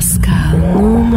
Pascal, Oman,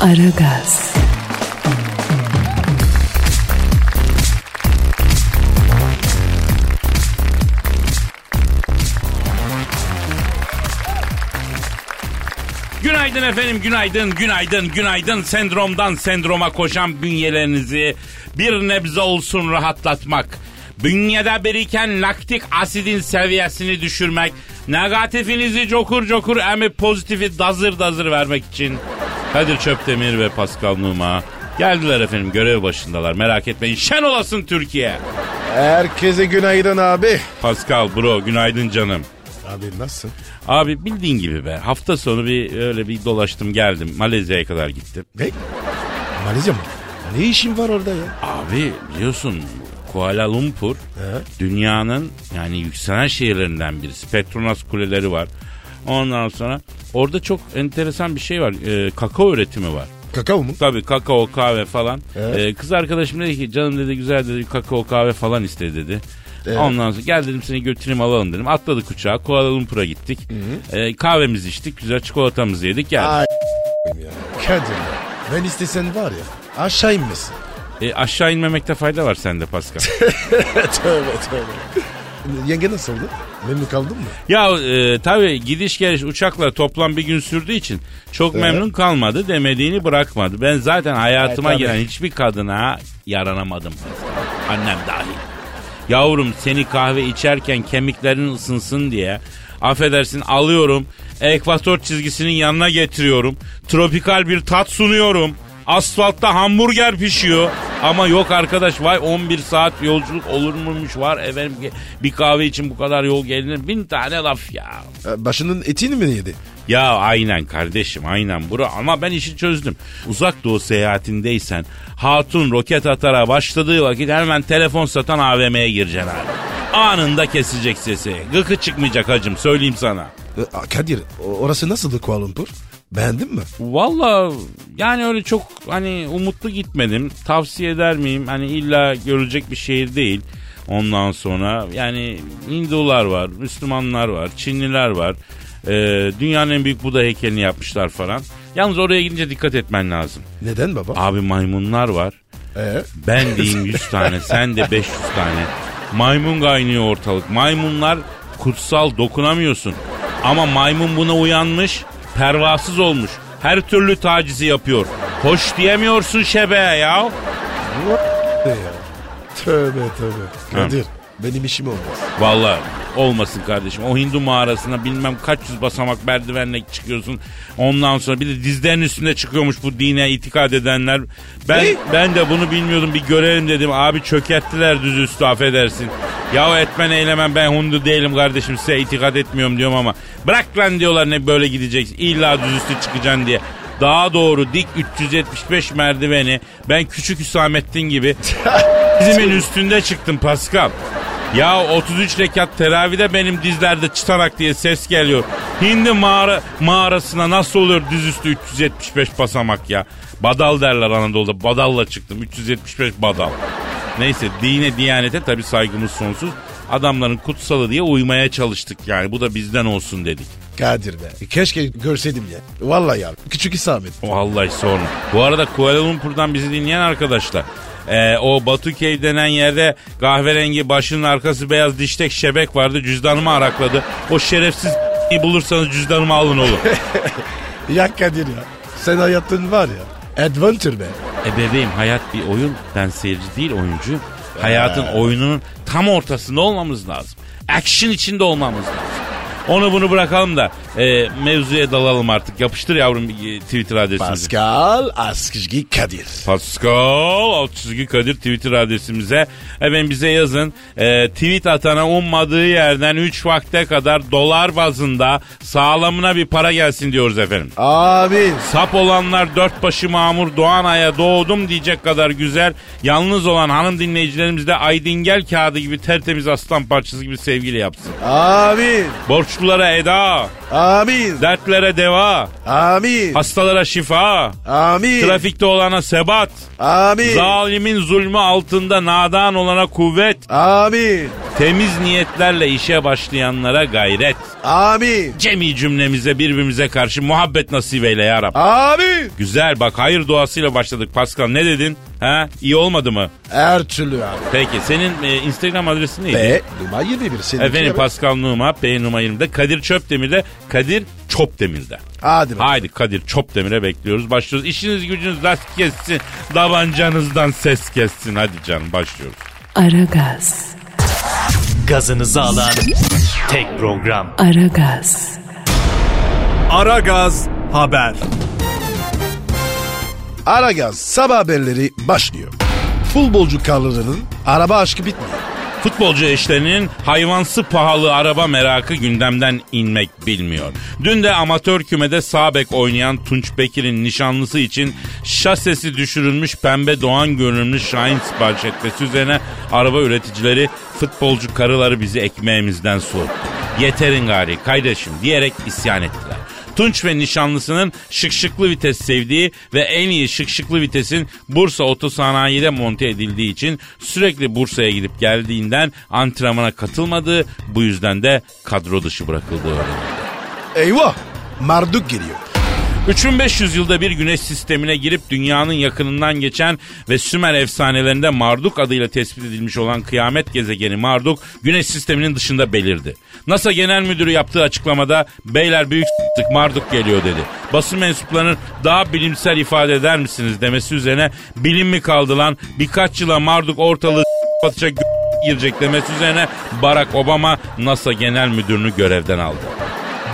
Aragaz, Günaydın efendim, günaydın, günaydın, günaydın. Sendromdan sendroma koşan bünyelerinizi bir nebze olsun rahatlatmak, bünyede biriken laktik asidin seviyesini düşürmek, negatifinizi cokur cokur emip pozitifi dazır dazır vermek için Kadir Çöptemir ve Pascal Numa geldiler efendim görev başındalar. Merak etmeyin şen olasın Türkiye. Herkese günaydın abi. Pascal bro günaydın canım. Abi nasılsın? Abi bildiğin gibi be hafta sonu bir öyle bir dolaştım geldim Malezya'ya kadar gittim. Ne? Malezya mı? Ne işin var orada ya? Abi biliyorsun Kuala Lumpur dünyanın yani yükselen şehirlerinden birisi. Petronas kuleleri var. Ondan sonra orada çok enteresan bir şey var. Ee, kakao üretimi var. Kakao mu? Tabii kakao kahve falan. Evet. Ee, kız arkadaşım dedi ki canım dedi güzel dedi kakao kahve falan istedi dedi. Evet. Ondan sonra gel dedim seni götüreyim alalım dedim. Atladık uçağa Kuala Lumpur'a gittik. Ee, kahvemizi içtik güzel çikolatamızı yedik geldik. Ay ya. Kadir ya. Ben istesen var ya aşağı inmesin. Ee, aşağı inmemekte fayda var sende Pascal. tövbe tövbe. Yenge nasıldı? Memnun kaldın mı? Ya e, tabii gidiş geliş uçakla toplam bir gün sürdüğü için çok Evet. memnun kalmadı demediğini bırakmadı. Ben zaten hayatıma Evet, giren hiçbir kadına yaranamadım. Annem dahil. Yavrum seni kahve içerken kemiklerin ısınsın diye affedersin alıyorum ekvator çizgisinin yanına getiriyorum. Tropikal bir tat sunuyorum. Asfaltta hamburger pişiyor. Ama yok arkadaş vay 11 saat yolculuk olur muymuş var efendim bir kahve için bu kadar yol gelinir bin tane laf ya. Ee, Başının etini mi yedi? Ya aynen kardeşim aynen bro ama ben işi çözdüm. Uzak doğu seyahatindeysen hatun roket atara başladığı vakit hemen telefon satan AVM'ye gireceksin abi. Anında kesecek sesi. Gıkı çıkmayacak hacım söyleyeyim sana. Ee, Kadir orası nasıldı Kuala Lumpur? Beğendin mi? Valla yani öyle çok hani umutlu gitmedim. Tavsiye eder miyim? Hani illa görülecek bir şehir değil. Ondan sonra yani Hindular var, Müslümanlar var, Çinliler var. Ee, dünyanın en büyük Buda heykelini yapmışlar falan. Yalnız oraya gidince dikkat etmen lazım. Neden baba? Abi maymunlar var. Ee? Ben diyeyim 100 tane, sen de 500 tane. Maymun kaynıyor ortalık. Maymunlar kutsal dokunamıyorsun. Ama maymun buna uyanmış, pervasız olmuş. Her türlü tacizi yapıyor. Hoş diyemiyorsun şebeğe ya. Ne ya? Tövbe tövbe. Kadir benim işim olmaz. Vallahi olmasın kardeşim. O Hindu mağarasına bilmem kaç yüz basamak merdivenle çıkıyorsun. Ondan sonra bir de dizlerin üstünde çıkıyormuş bu dine itikad edenler. Ben Ne? ben de bunu bilmiyordum bir görelim dedim. Abi çökerttiler düz üstü affedersin. Ya etmen eylemem ben Hindu değilim kardeşim size itikad etmiyorum diyorum ama. Bırak lan diyorlar ne böyle gideceksin. İlla düz üstü çıkacaksın diye. Daha doğru dik 375 merdiveni ben küçük Hüsamettin gibi dizimin üstünde çıktım Pascal. Ya 33 rekat teravide benim dizlerde çıtarak diye ses geliyor. Hindi mağara, mağarasına nasıl oluyor dizüstü 375 basamak ya. Badal derler Anadolu'da. Badalla çıktım. 375 badal. Neyse dine diyanete tabii saygımız sonsuz. Adamların kutsalı diye uymaya çalıştık yani. Bu da bizden olsun dedik. Kadir be. Keşke görseydim ya. Vallahi ya. Küçük İsabet. Vallahi sorma. Bu arada Kuala Lumpur'dan bizi dinleyen arkadaşlar. E, o Batu Cave denen yerde kahverengi başının arkası beyaz diştek şebek vardı. Cüzdanımı arakladı. O şerefsiz bulursanız cüzdanımı alın oğlum. Ya Kadir ya. Sen hayatın var ya. Adventure be. e bebeğim hayat bir oyun. Ben seyirci değil oyuncu. Hayatın oyununun tam ortasında olmamız lazım. Action içinde olmamız lazım. Onu bunu bırakalım da e, mevzuya dalalım artık. Yapıştır yavrum e, Twitter adresimizi. Pascal Askışgi Kadir. Pascal alt çizgi Kadir Twitter adresimize. Efendim bize yazın. E, tweet atana ummadığı yerden 3 vakte kadar dolar bazında sağlamına bir para gelsin diyoruz efendim. Amin. Sap olanlar dört başı mamur Doğanay'a doğdum diyecek kadar güzel. Yalnız olan hanım dinleyicilerimiz de Aydingel kağıdı gibi tertemiz aslan parçası gibi sevgili yapsın. Amin. Borçlulara eda, Amin. dertlere deva, Amin. hastalara şifa, Amin. trafikte olana sebat, Amin. zalimin zulmü altında nadan olana kuvvet, Amin. temiz niyetlerle işe başlayanlara gayret. Amin. Cemi cümlemize birbirimize karşı muhabbet nasip eyle ya Rab. Amin. Güzel bak hayır duasıyla başladık Pascal ne dedin? Ha iyi olmadı mı? Her türlü abi. Peki senin e, Instagram adresin neydi? Ve numara 21. Seninki Efendim. Pascal Numa P numara 20'de Kadir Çöpdemir'de Kadir Çopdemir'de. Hadi bakalım. Haydi Kadir Çopdemir'e bekliyoruz. Başlıyoruz. İşiniz gücünüz rast kessin. Davancanızdan ses kessin. Hadi canım başlıyoruz. Aragaz, Gazınızı alan tek program. Aragaz, Aragaz Haber. Aragaz sabah haberleri başlıyor. Futbolcu karlarının araba aşkı bitmiyor. Futbolcu eşlerinin hayvansı pahalı araba merakı gündemden inmek bilmiyor. Dün de amatör kümede sağ bek oynayan Tunç Bekir'in nişanlısı için şasesi düşürülmüş pembe doğan görünümlü Şahin sipariş etmesi üzerine araba üreticileri futbolcu karıları bizi ekmeğimizden soğuttu. Yeterin gari kardeşim diyerek isyan ettiler. Tunç ve nişanlısının şık şıklı vites sevdiği ve en iyi şık şıklı vitesin Bursa Otosanayi'de monte edildiği için sürekli Bursa'ya gidip geldiğinden antrenmana katılmadığı bu yüzden de kadro dışı bırakıldığı öğrenildi. Eyvah! Marduk geliyor. 3500 yılda bir güneş sistemine girip dünyanın yakınından geçen ve Sümer efsanelerinde Marduk adıyla tespit edilmiş olan kıyamet gezegeni Marduk güneş sisteminin dışında belirdi. NASA Genel Müdürü yaptığı açıklamada beyler büyük s**tık Marduk geliyor dedi. Basın mensuplarının daha bilimsel ifade eder misiniz demesi üzerine bilim mi kaldı lan birkaç yıla Marduk ortalığı s**t atacak g- girecek demesi üzerine Barack Obama NASA Genel Müdürünü görevden aldı.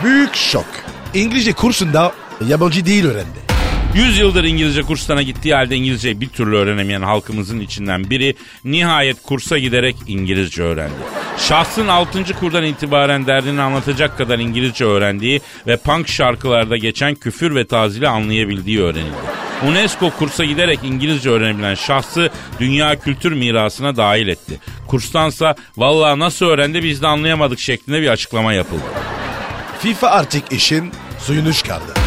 Büyük şok. İngilizce kursunda yabancı değil öğrendi. 100 yıldır İngilizce kurslarına gittiği halde İngilizceyi bir türlü öğrenemeyen halkımızın içinden biri nihayet kursa giderek İngilizce öğrendi. Şahsın 6. kurdan itibaren derdini anlatacak kadar İngilizce öğrendiği ve punk şarkılarda geçen küfür ve tazili anlayabildiği öğrenildi. UNESCO kursa giderek İngilizce öğrenebilen şahsı dünya kültür mirasına dahil etti. Kurstansa vallahi nasıl öğrendi biz de anlayamadık şeklinde bir açıklama yapıldı. FIFA artık işin suyunu çıkardı.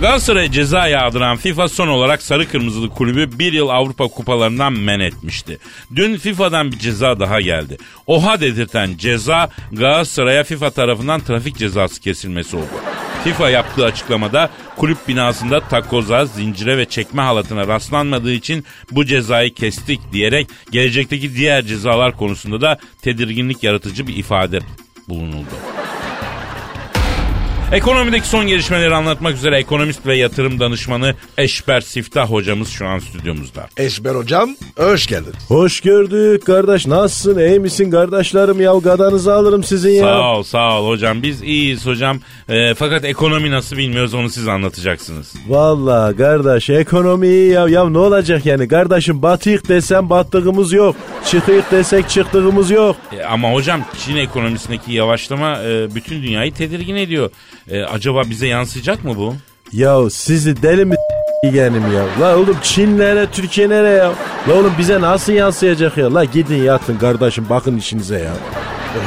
Galatasaray'a ceza yağdıran FIFA son olarak sarı kırmızılı kulübü bir yıl Avrupa kupalarından men etmişti. Dün FIFA'dan bir ceza daha geldi. Oha dedirten ceza Galatasaray'a FIFA tarafından trafik cezası kesilmesi oldu. FIFA yaptığı açıklamada kulüp binasında takoza, zincire ve çekme halatına rastlanmadığı için bu cezayı kestik diyerek gelecekteki diğer cezalar konusunda da tedirginlik yaratıcı bir ifade bulunuldu. Ekonomideki son gelişmeleri anlatmak üzere ekonomist ve yatırım danışmanı Eşber Siftah hocamız şu an stüdyomuzda. Eşber hocam hoş geldin. Hoş gördük kardeş. Nasılsın? İyi misin kardeşlerim ya? Gadanızı alırım sizin ya. Sağ ol sağ ol hocam biz iyiyiz hocam Ee, fakat ekonomi nasıl bilmiyoruz onu siz anlatacaksınız. Vallahi kardeş ekonomi iyi ya. Ya ne olacak yani? Kardeşim batıyık desem battığımız yok. Çıkıyık desek çıktığımız yok. E, ama hocam Çin ekonomisindeki yavaşlama e, bütün dünyayı tedirgin ediyor. E, acaba bize yansıyacak mı bu? Ya sizi deli mi yeğenim ya? La oğlum Çin nere Türkiye nere ya? La oğlum bize nasıl yansıyacak ya? La gidin yatın kardeşim bakın işinize ya.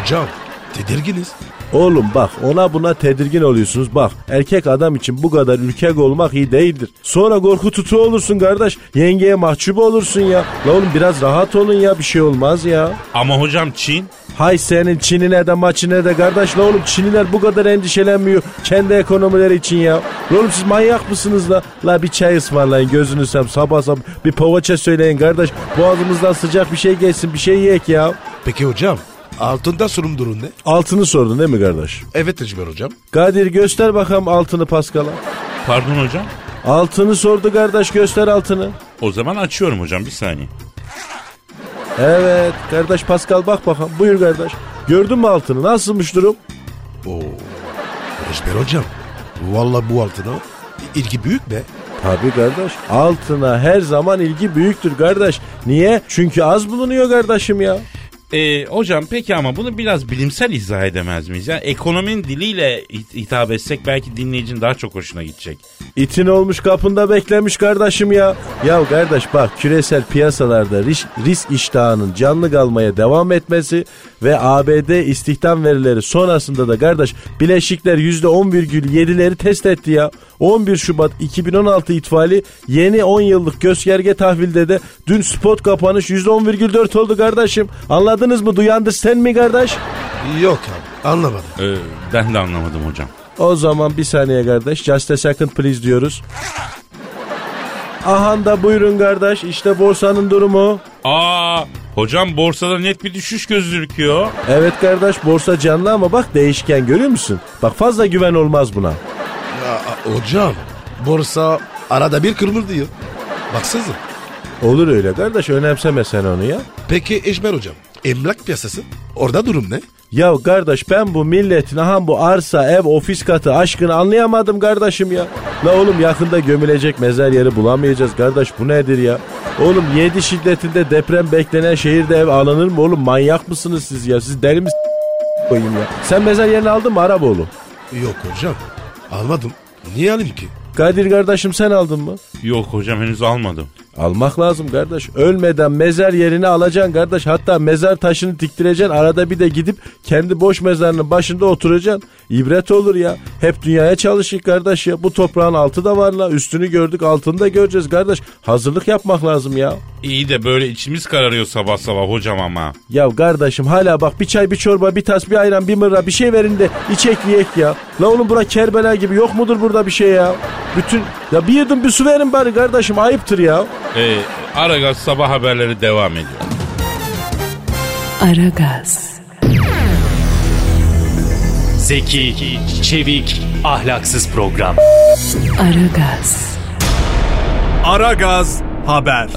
Hocam tedirginiz. Oğlum bak ona buna tedirgin oluyorsunuz. Bak erkek adam için bu kadar ürkek olmak iyi değildir. Sonra korku tutu olursun kardeş. Yengeye mahcup olursun ya. La oğlum biraz rahat olun ya bir şey olmaz ya. Ama hocam Çin Hay senin Çin'ine de maçine de kardeş la oğlum Çinliler bu kadar endişelenmiyor kendi ekonomileri için ya. La oğlum siz manyak mısınız la? La bir çay ısmarlayın gözünü seveyim sabah sabah bir poğaça söyleyin kardeş. Boğazımızdan sıcak bir şey geçsin bir şey yiyek ya. Peki hocam altında sorun durum ne? Altını sordun değil mi kardeş? Evet Eşber hocam. Kadir göster bakalım altını Paskal'a. pardon hocam Altını sordu kardeş göster altını. o zaman açıyorum hocam bir saniye. Evet kardeş Pascal bak bakalım buyur kardeş. Gördün mü altını nasılmış durum? Oo. Eşber hocam. Valla bu altına ilgi büyük be. Tabii kardeş. Altına her zaman ilgi büyüktür kardeş. Niye? Çünkü az bulunuyor kardeşim ya. Ee, hocam peki ama bunu biraz bilimsel izah edemez miyiz? Yani ekonominin diliyle hit- hitap etsek belki dinleyicinin daha çok hoşuna gidecek. İtin olmuş kapında beklemiş kardeşim ya. Ya kardeş bak küresel piyasalarda risk, risk iştahının canlı kalmaya devam etmesi ve ABD istihdam verileri sonrasında da kardeş bileşikler %10,7'leri test etti ya. 11 Şubat 2016 itibariyle yeni 10 yıllık gösterge tahvilde de dün spot kapanış %10,4 oldu kardeşim. Anladınız mı? Duyandı sen mi kardeş? Yok abi anlamadım. Ee, ben de anlamadım hocam. O zaman bir saniye kardeş. Just a second please diyoruz. Ahan da buyurun kardeş. İşte borsanın durumu. Aa, hocam borsada net bir düşüş gözüküyor. Evet kardeş borsa canlı ama bak değişken görüyor musun? Bak fazla güven olmaz buna. Ya hocam borsa arada bir kırmızı Baksanıza. Olur öyle kardeş önemseme sen onu ya. Peki Eşber hocam emlak piyasası orada durum ne? Ya kardeş ben bu milletin aha bu arsa, ev, ofis katı aşkını anlayamadım kardeşim ya. La oğlum yakında gömülecek mezar yeri bulamayacağız kardeş bu nedir ya? Oğlum 7 şiddetinde deprem beklenen şehirde ev alınır mı oğlum manyak mısınız siz ya? Siz deli misiniz koyayım ya? Sen mezar yerini aldın mı Araboğlu? Yok hocam almadım. Niye alayım ki? Kadir kardeşim sen aldın mı? Yok hocam henüz almadım. Almak lazım kardeş. Ölmeden mezar yerini alacaksın kardeş. Hatta mezar taşını diktireceksin. Arada bir de gidip kendi boş mezarının başında oturacaksın. İbret olur ya. Hep dünyaya çalışık kardeş ya. Bu toprağın altı da var la. Üstünü gördük altını da göreceğiz kardeş. Hazırlık yapmak lazım ya. İyi de böyle içimiz kararıyor sabah sabah hocam ama. Ya kardeşim hala bak bir çay bir çorba bir tas bir ayran bir mırra bir şey verin de içek yiyek ya. La oğlum bura Kerbela gibi yok mudur burada bir şey ya? Bütün ya bir yudum bir su verin bari kardeşim ayıptır ya. Ee, Aragaz sabah haberleri devam ediyor. Aragaz, Zeki, çevik, ahlaksız program. Aragaz, Aragaz Haber.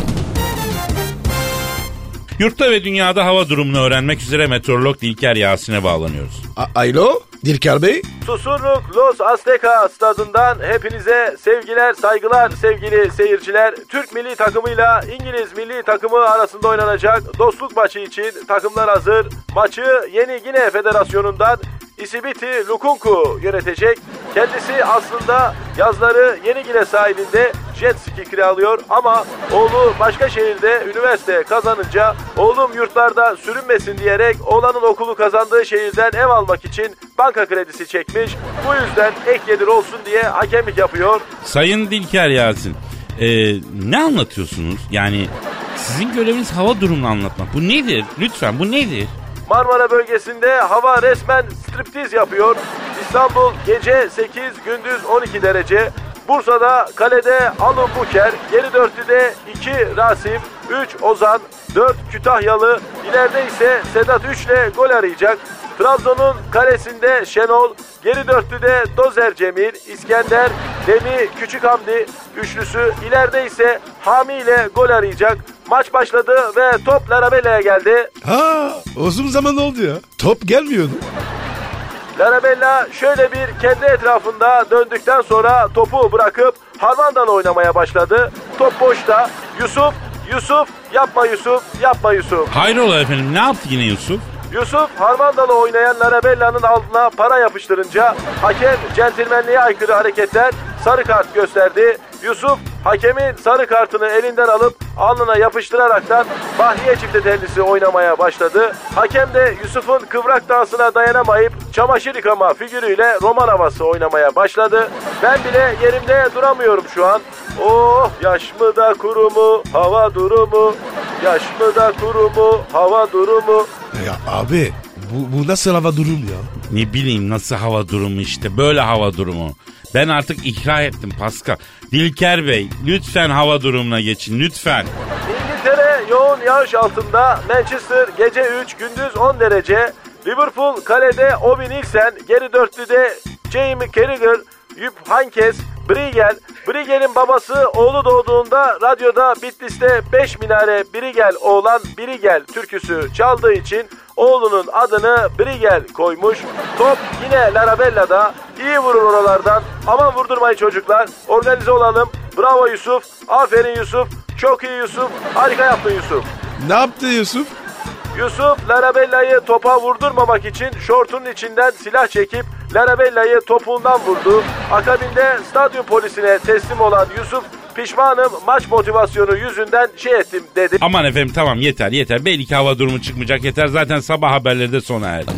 Yurtta ve dünyada hava durumunu öğrenmek üzere meteorolog Dilker Yasin'e bağlanıyoruz. A- Alo Dilker Bey. Susurluk Los Azteca stadından hepinize sevgiler, saygılar sevgili seyirciler. Türk milli takımıyla İngiliz milli takımı arasında oynanacak dostluk maçı için takımlar hazır. Maçı Yeni Gine Federasyonu'ndan Isibiti Lukunku yönetecek. Kendisi aslında yazları Yeni Gine sahilinde jet ski kiralıyor ama oğlu başka şehirde üniversite kazanınca oğlum yurtlarda sürünmesin diyerek oğlanın okulu kazandığı şehirden ev almak için banka kredisi çekmiş. Bu yüzden ek gelir olsun diye hakemlik yapıyor. Sayın Dilker Yasin, ee, ne anlatıyorsunuz? Yani sizin göreviniz hava durumunu anlatmak. Bu nedir? Lütfen bu nedir? Marmara bölgesinde hava resmen striptiz yapıyor. İstanbul gece 8 gündüz 12 derece. Bursa'da kalede Alun Buker, geri dörtlüde 2 Rasim, 3 Ozan, 4 Kütahyalı, ileride ise Sedat 3 ile gol arayacak. Trabzon'un kalesinde Şenol, geri dörtlüde Dozer Cemil, İskender, Demi, Küçük Hamdi üçlüsü, ileride ise Hami ile gol arayacak. Maç başladı ve top Larabella'ya geldi. Ha uzun zaman oldu ya. Top gelmiyordu. Larabella şöyle bir kendi etrafında döndükten sonra topu bırakıp Harmandalı oynamaya başladı. Top boşta. Yusuf, Yusuf, yapma Yusuf, yapma Yusuf. Hayrola efendim ne yaptı yine Yusuf? Yusuf Harmandalı oynayan Larabella'nın altına para yapıştırınca hakem centilmenliğe aykırı hareketler sarı kart gösterdi. Yusuf hakemin sarı kartını elinden alıp alnına yapıştıraraktan Bahriye çifte tellisi oynamaya başladı. Hakem de Yusuf'un kıvrak dansına dayanamayıp çamaşır yıkama figürüyle roman havası oynamaya başladı. Ben bile yerimde duramıyorum şu an. Oh yaş mı da kuru mu hava durumu Yaş mı da kuru mu hava durumu Ya abi bu, bu nasıl hava durum ya? Ne bileyim nasıl hava durumu işte böyle hava durumu. Ben artık ikra ettim Pascal. Dilker Bey lütfen hava durumuna geçin lütfen. İngiltere yoğun yağış altında. Manchester gece 3 gündüz 10 derece. Liverpool kalede Obi Nielsen, geri dörtlüde Jamie Carragher, Jupp Heynckes, Brigel. Brigel'in babası oğlu doğduğunda radyoda Bitlis'te 5 minare Brigel oğlan Brigel türküsü çaldığı için oğlunun adını Brigel koymuş. Top yine Larabella'da. İyi vurur oralardan. Aman vurdurmayın çocuklar. Organize olalım. Bravo Yusuf. Aferin Yusuf. Çok iyi Yusuf. Harika yaptın Yusuf. Ne yaptı Yusuf? Yusuf Larabella'yı topa vurdurmamak için şortunun içinden silah çekip Larabella'yı topuğundan vurdu. Akabinde stadyum polisine teslim olan Yusuf pişmanım maç motivasyonu yüzünden şey ettim dedi. Aman efendim tamam yeter yeter. Belki hava durumu çıkmayacak yeter. Zaten sabah haberleri de sona erdi.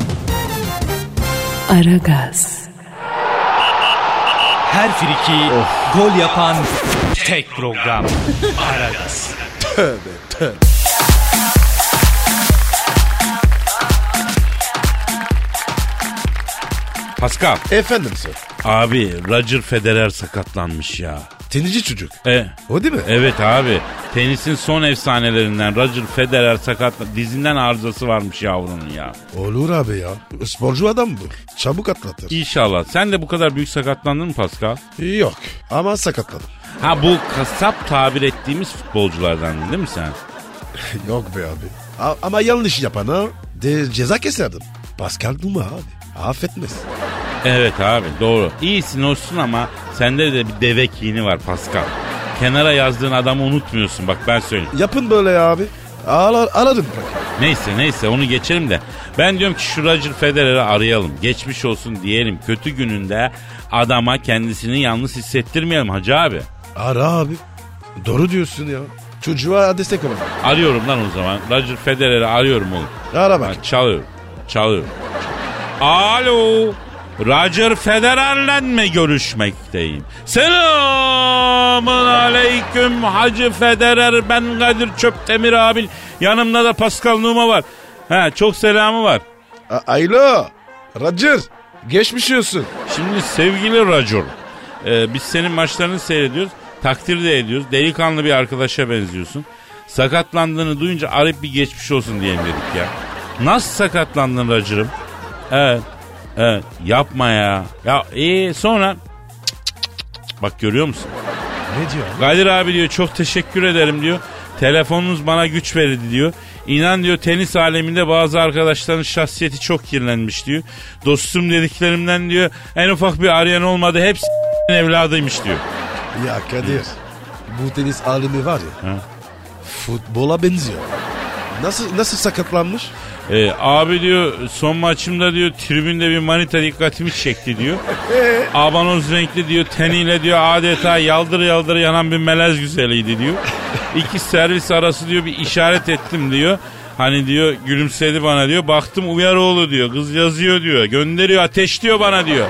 Aragaz, Her friki gol yapan tek program. Aragaz. Pascal. Efendim sir. Abi Roger Federer sakatlanmış ya. Tenici çocuk. E, O değil mi? evet abi. Tenisin son efsanelerinden Roger Federer sakatla dizinden arızası varmış yavrunun ya. Olur abi ya. Sporcu adam bu. Çabuk atlatır. İnşallah. Sen de bu kadar büyük sakatlandın mı Pascal? Yok ama sakatladım. Ha bu kasap tabir ettiğimiz futbolculardan değil mi sen? Yok be abi. A- ama yanlış yapana de ceza keserdim. Pascal Numa abi. Affetmez. Evet abi doğru. İyisin olsun ama sende de bir deve kini var Pascal. Kenara yazdığın adamı unutmuyorsun bak ben söyleyeyim. Yapın böyle ya abi. Ağlar, aradım. Neyse neyse onu geçelim de. Ben diyorum ki şu Roger Federer'i arayalım. Geçmiş olsun diyelim. Kötü gününde adama kendisini yalnız hissettirmeyelim hacı abi. Ara abi. Doğru diyorsun ya. Çocuğa destek olalım. Arıyorum lan o zaman. Roger Federer'i arıyorum oğlum. Ara bak. Ha, çalıyorum. Çalıyorum. Alo. Roger Federer'le mi görüşmekteyim? Selamun aleyküm Hacı Federer. Ben Kadir Çöptemir abi. Yanımda da Pascal Numa var. Ha, çok selamı var. A- Alo. Roger. Geçmiş olsun. Şimdi sevgili Roger. e, biz senin maçlarını seyrediyoruz. Takdir de ediyoruz. Delikanlı bir arkadaşa benziyorsun. Sakatlandığını duyunca arayıp bir geçmiş olsun diyelim dedik ya. Nasıl sakatlandın Roger'ım? Evet. Evet. Yapma ya. Ya iyi sonra Cık, cık, cık, cık. bak görüyor musun? Ne diyor? Kadir abi diyor çok teşekkür ederim diyor. Telefonunuz bana güç verdi diyor. İnan diyor tenis aleminde bazı arkadaşların şahsiyeti çok kirlenmiş diyor. Dostum dediklerimden diyor en ufak bir arayan olmadı hepsi evladıymış diyor. Ya Kadir. Bu tenis alemi var ya. Ha. Futbola benziyor. Nasıl nasıl sakatlanmış? Ee, abi diyor son maçımda diyor tribünde bir manita dikkatimi çekti diyor. Abanoz renkli diyor teniyle diyor adeta yaldır yaldır yanan bir melez güzeliydi diyor. İki servis arası diyor bir işaret ettim diyor. Hani diyor gülümsedi bana diyor. Baktım Uyaroğlu diyor. Kız yazıyor diyor. Gönderiyor ateşliyor bana diyor.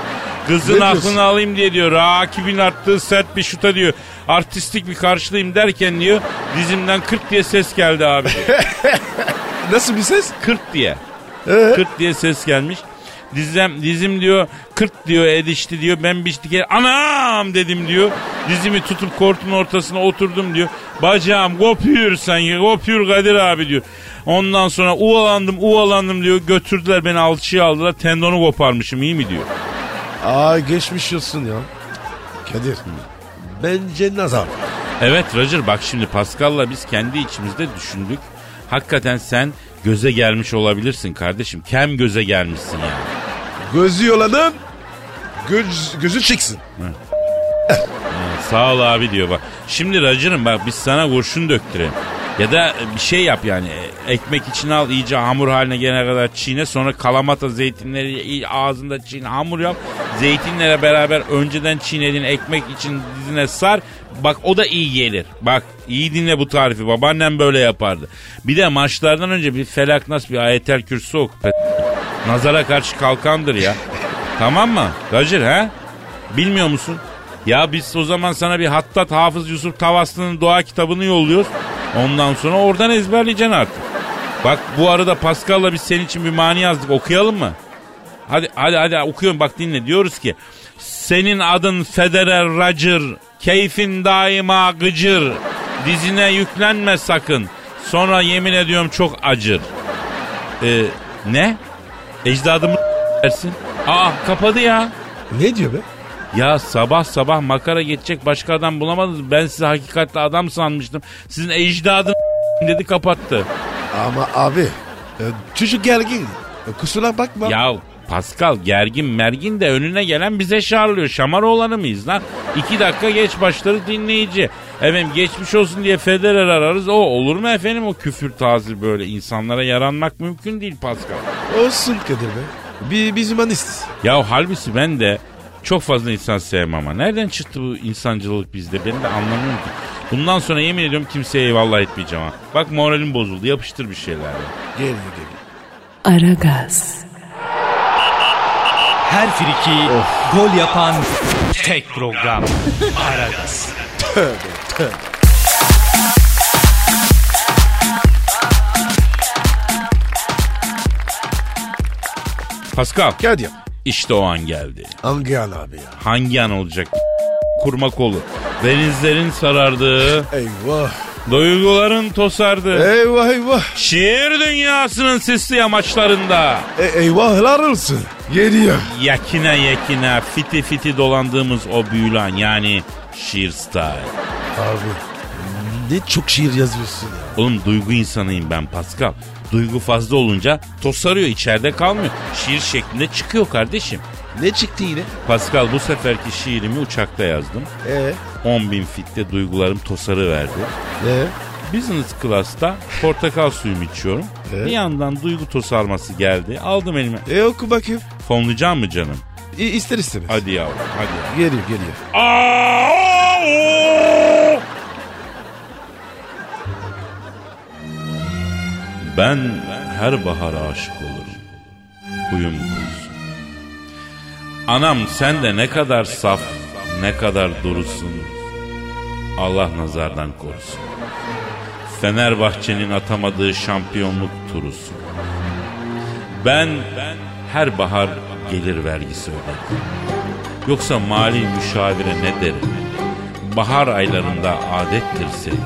Kızın Ne aklını alayım diye diyor. Rakibin attığı sert bir şuta diyor. Artistik bir karşılayayım derken diyor. Dizimden 40 diye ses geldi abi. Nasıl bir ses? 40 diye. Ee? 40 diye ses gelmiş. Dizim, dizim diyor 40 diyor edişti diyor. Ben bir kere anam dedim diyor. Dizimi tutup kortun ortasına oturdum diyor. Bacağım kopuyor sanki kopuyor Kadir abi diyor. Ondan sonra uvalandım uvalandım diyor. Götürdüler beni alçıya aldılar. Tendonu koparmışım iyi mi diyor. Aa geçmiş olsun ya. Kadir. Bence nazar. Evet Roger bak şimdi Pascal'la biz kendi içimizde düşündük. Hakikaten sen göze gelmiş olabilirsin kardeşim. Kem göze gelmişsin yani. Gözü yolanın göz, gözü çıksın. Sağ ol abi diyor bak. Şimdi Roger'ım bak biz sana kurşun döktürelim. Ya da bir şey yap yani. Ekmek içine al iyice hamur haline gelene kadar çiğne. Sonra kalamata zeytinleri ağzında çiğne hamur yap. Zeytinlere beraber önceden çiğnediğin ekmek için dizine sar. Bak o da iyi gelir. Bak iyi dinle bu tarifi. Babaannem böyle yapardı. Bir de maçlardan önce bir felak nas bir ayetel kürsü oku. Nazara karşı kalkandır ya. tamam mı? Roger ha? Bilmiyor musun? Ya biz o zaman sana bir Hattat Hafız Yusuf Tavaslı'nın doğa kitabını yolluyoruz. Ondan sonra oradan ezberleyeceksin artık. Bak bu arada Pascal'la biz senin için bir mani yazdık. Okuyalım mı? Hadi hadi hadi okuyorum bak dinle. Diyoruz ki senin adın Federer Roger. Keyfin daima gıcır. Dizine yüklenme sakın. Sonra yemin ediyorum çok acır. Ee, ne? Ecdadımı dersin. Aa kapadı ya. Ne diyor be? Ya sabah sabah makara geçecek başka adam bulamadınız. Ben sizi hakikatli adam sanmıştım. Sizin ecdadın dedi kapattı. Ama abi E, çocuk gergin. E, kusura bakma. Ya Pascal gergin mergin de önüne gelen bize şarlıyor. Şamar olanı mıyız lan? İki dakika geç başları dinleyici. Efendim geçmiş olsun diye Federer ararız. O olur mu efendim o küfür tazir böyle insanlara yaranmak mümkün değil Pascal. Olsun Kadir be. Bir, biz humanistiz. Ya halbuki ben de çok fazla insan sevmem ama. Nereden çıktı bu insancılık bizde? Ben de anlamıyorum ki. Bundan sonra yemin ediyorum kimseye eyvallah etmeyeceğim ha. Bak moralim bozuldu. Yapıştır bir şeyler. ya. Geliyor geliyor. Aragaz, Her friki gol yapan tek program. Aragaz. Pascal Kadir. işte o an geldi. Hangi an abi ya? Hangi an olacak? Kurma kolu. Denizlerin sarardığı, Eyvah. Duyguların tosardığı. Eyvah eyvah. Şiir dünyasının sisli yamaçlarında. E, eyvahlar olsun. Geliyor. Yakine yakine fiti fiti dolandığımız o büyülen yani şiir style. Abi ne çok şiir yazıyorsun ya. Oğlum duygu insanıyım ben Pascal. Duygu fazla olunca tosarıyor içeride kalmıyor. Şiir şeklinde çıkıyor kardeşim. Ne çıktı yine? Pascal bu seferki şiirimi uçakta yazdım. Ee, 10 bin fitte duygularım tosarı verdi. ee? Business class'ta portakal suyumu içiyorum. Evet. Bir yandan duygu tosarması geldi. Aldım elime. E oku bakayım. Fonlayacağım mı canım? İ, ister istemez. Hadi yavrum hadi. Geliyor geliyor. Ben her bahara aşık olurum. Huyum kurusun. Anam sen de ne kadar saf, ne kadar durusun. Allah nazardan korusun. Fenerbahçe'nin atamadığı şampiyonluk turusun. Ben her bahar gelir vergisi öderim. Yoksa mali müşavire ne derim? Bahar aylarında adettir sevgi.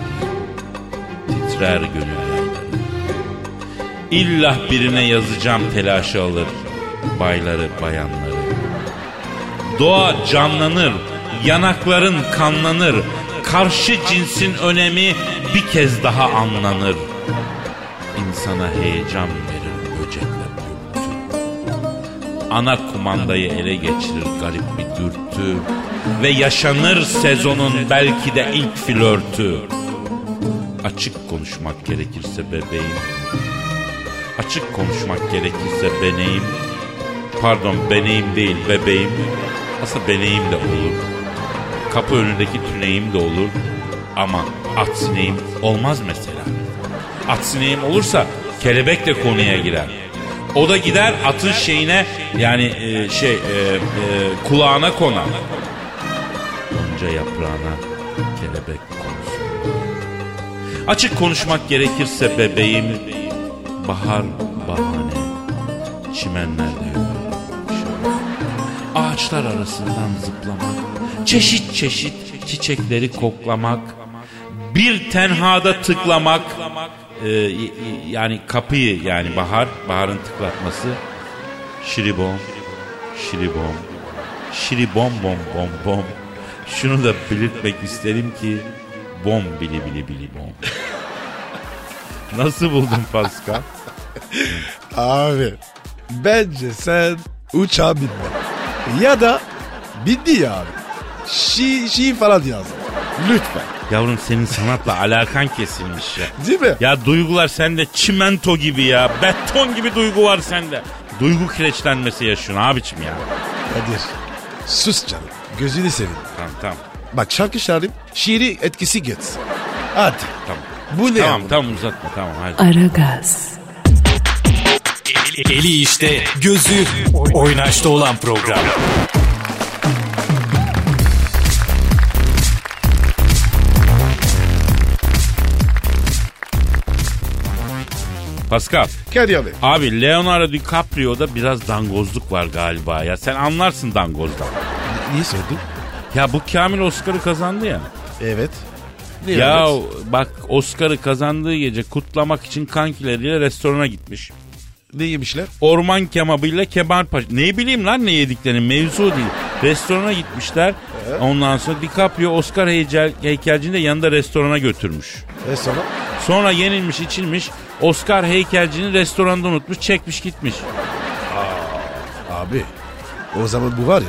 Titrer gönül yayları. İllah birine yazacağım telaşı alır. Bayları bayanları. Doğa canlanır. Yanakların kanlanır. Karşı cinsin önemi bir kez daha anlanır. İnsana heyecan verir böcekler dürtü. Ana kumandayı ele geçirir garip bir dürtü. Ve yaşanır sezonun belki de ilk flörtü. Açık konuşmak gerekirse bebeğim. Açık konuşmak gerekirse beneyim. Pardon beneyim değil bebeğim. Aslında beneyim de olur. Kapı önündeki tüneyim de olur. Ama at sineğim olmaz mesela. At sineğim olursa kelebek de konuya girer. O da gider atın şeyine yani e, şey e, e, kulağına konar. Gonca yaprağına kelebek konsun. Açık konuşmak gerekirse bebeğim bahar bahane çimenlerde. Ağaçlar arasından zıplamak, çeşit çeşit çiçekleri koklamak, bir tenhada tıklamak, e, yani kapıyı yani bahar, baharın tıklatması, şiribom, şiribom, şiribom bom bom bom. Şunu da belirtmek isterim ki bom bili bili bili bom. Nasıl buldun Pascal? Abi bence sen uçağa binme. Ya da bindi ya abi. Şi, şi falan yazdı. Lütfen. Yavrum senin sanatla alakan kesilmiş ya. Değil mi? Ya duygular sende çimento gibi ya. Beton gibi duygu var sende. Duygu kireçlenmesi yaşıyorsun abicim ya. Kadir. Sus canım. Gözünü seveyim. Tamam tamam. Bak şarkı şarkı şiiri etkisi git. Hadi. Tamam. Bu ne Tamam ya? tamam uzatma tamam hadi. Aragaz, Eli işte, gözü oynaşta olan program. Pascal. Kadir abi. Abi Leonardo DiCaprio'da biraz dangozluk var galiba ya. Sen anlarsın dangozdan. Niye sordun? Ya bu Kamil Oscar'ı kazandı ya. Evet. Ne Ya yapıyorsun? bak Oscar'ı kazandığı gece kutlamak için kankileriyle restorana gitmiş. Ne yemişler? Orman kebabıyla kemal paşa. Ne bileyim lan ne yediklerini mevzu değil. Restorana gitmişler. Ondan sonra DiCaprio Oscar heykel, heykelcini de yanında restorana götürmüş. E sonra? Sonra yenilmiş içilmiş Oscar heykelcinin restoranda unutmuş çekmiş gitmiş. Abi o zaman bu var ya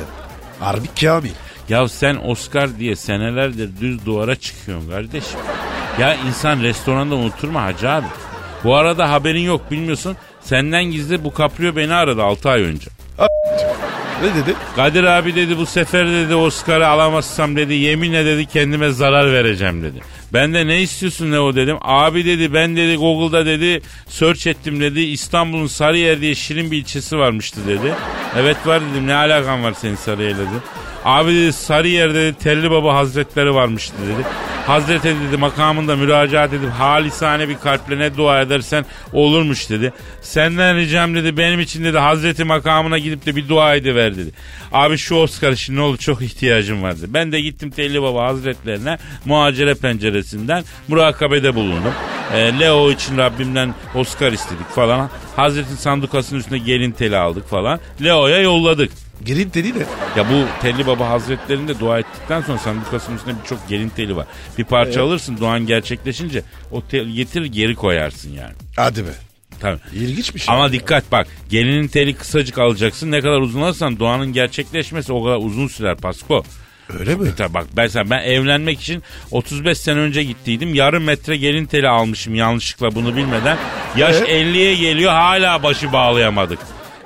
harbi kamil. Ya sen Oscar diye senelerdir düz duvara çıkıyorsun kardeşim. Ya insan restoranda unutur mu hacı abi? Bu arada haberin yok bilmiyorsun. Senden gizli bu Caprio beni aradı 6 ay önce. Ne dedi? Kadir abi dedi bu sefer dedi Oscar'ı alamazsam dedi yeminle dedi kendime zarar vereceğim dedi. Ben de ne istiyorsun ne o dedim. Abi dedi ben dedi Google'da dedi search ettim dedi İstanbul'un Sarıyer diye şirin bir ilçesi varmıştı dedi. Evet var dedim ne alakan var senin Sarıyer'le dedi. Abi dedi Sarıyer'de dedi Telli Baba Hazretleri varmıştı dedi. Hazreti dedi makamında müracaat edip halisane bir kalple ne dua edersen olurmuş dedi. Senden ricam dedi benim için dedi Hazreti makamına gidip de bir dua ediver dedi. Abi şu Oscar için ne oldu çok ihtiyacım vardı. Ben de gittim Telli Baba Hazretlerine muhacere penceresinden murakabede bulundum. Ee, Leo için Rabbimden Oscar istedik falan. Hazretin sandukasının üstüne gelin teli aldık falan. Leo'ya yolladık. Gelin dedi ne? Ya bu Telli Baba Hazretlerinde dua ettikten sonra sandukasının üstünde birçok gelin teli var. Bir parça alırsın duan gerçekleşince o tel getirir geri koyarsın yani. Hadi be. Tabii. İlginç bir şey. Ama dikkat bak gelinin teli kısacık alacaksın ne kadar uzun alırsan duanın gerçekleşmesi o kadar uzun sürer Pasko. Öyle mi? Tabii bak mesela ben evlenmek için 35 sene önce gittiydim. Yarım metre gelin teli almışım yanlışlıkla bunu bilmeden. Yaş Evet. 50'ye geliyor hala başı bağlayamadık.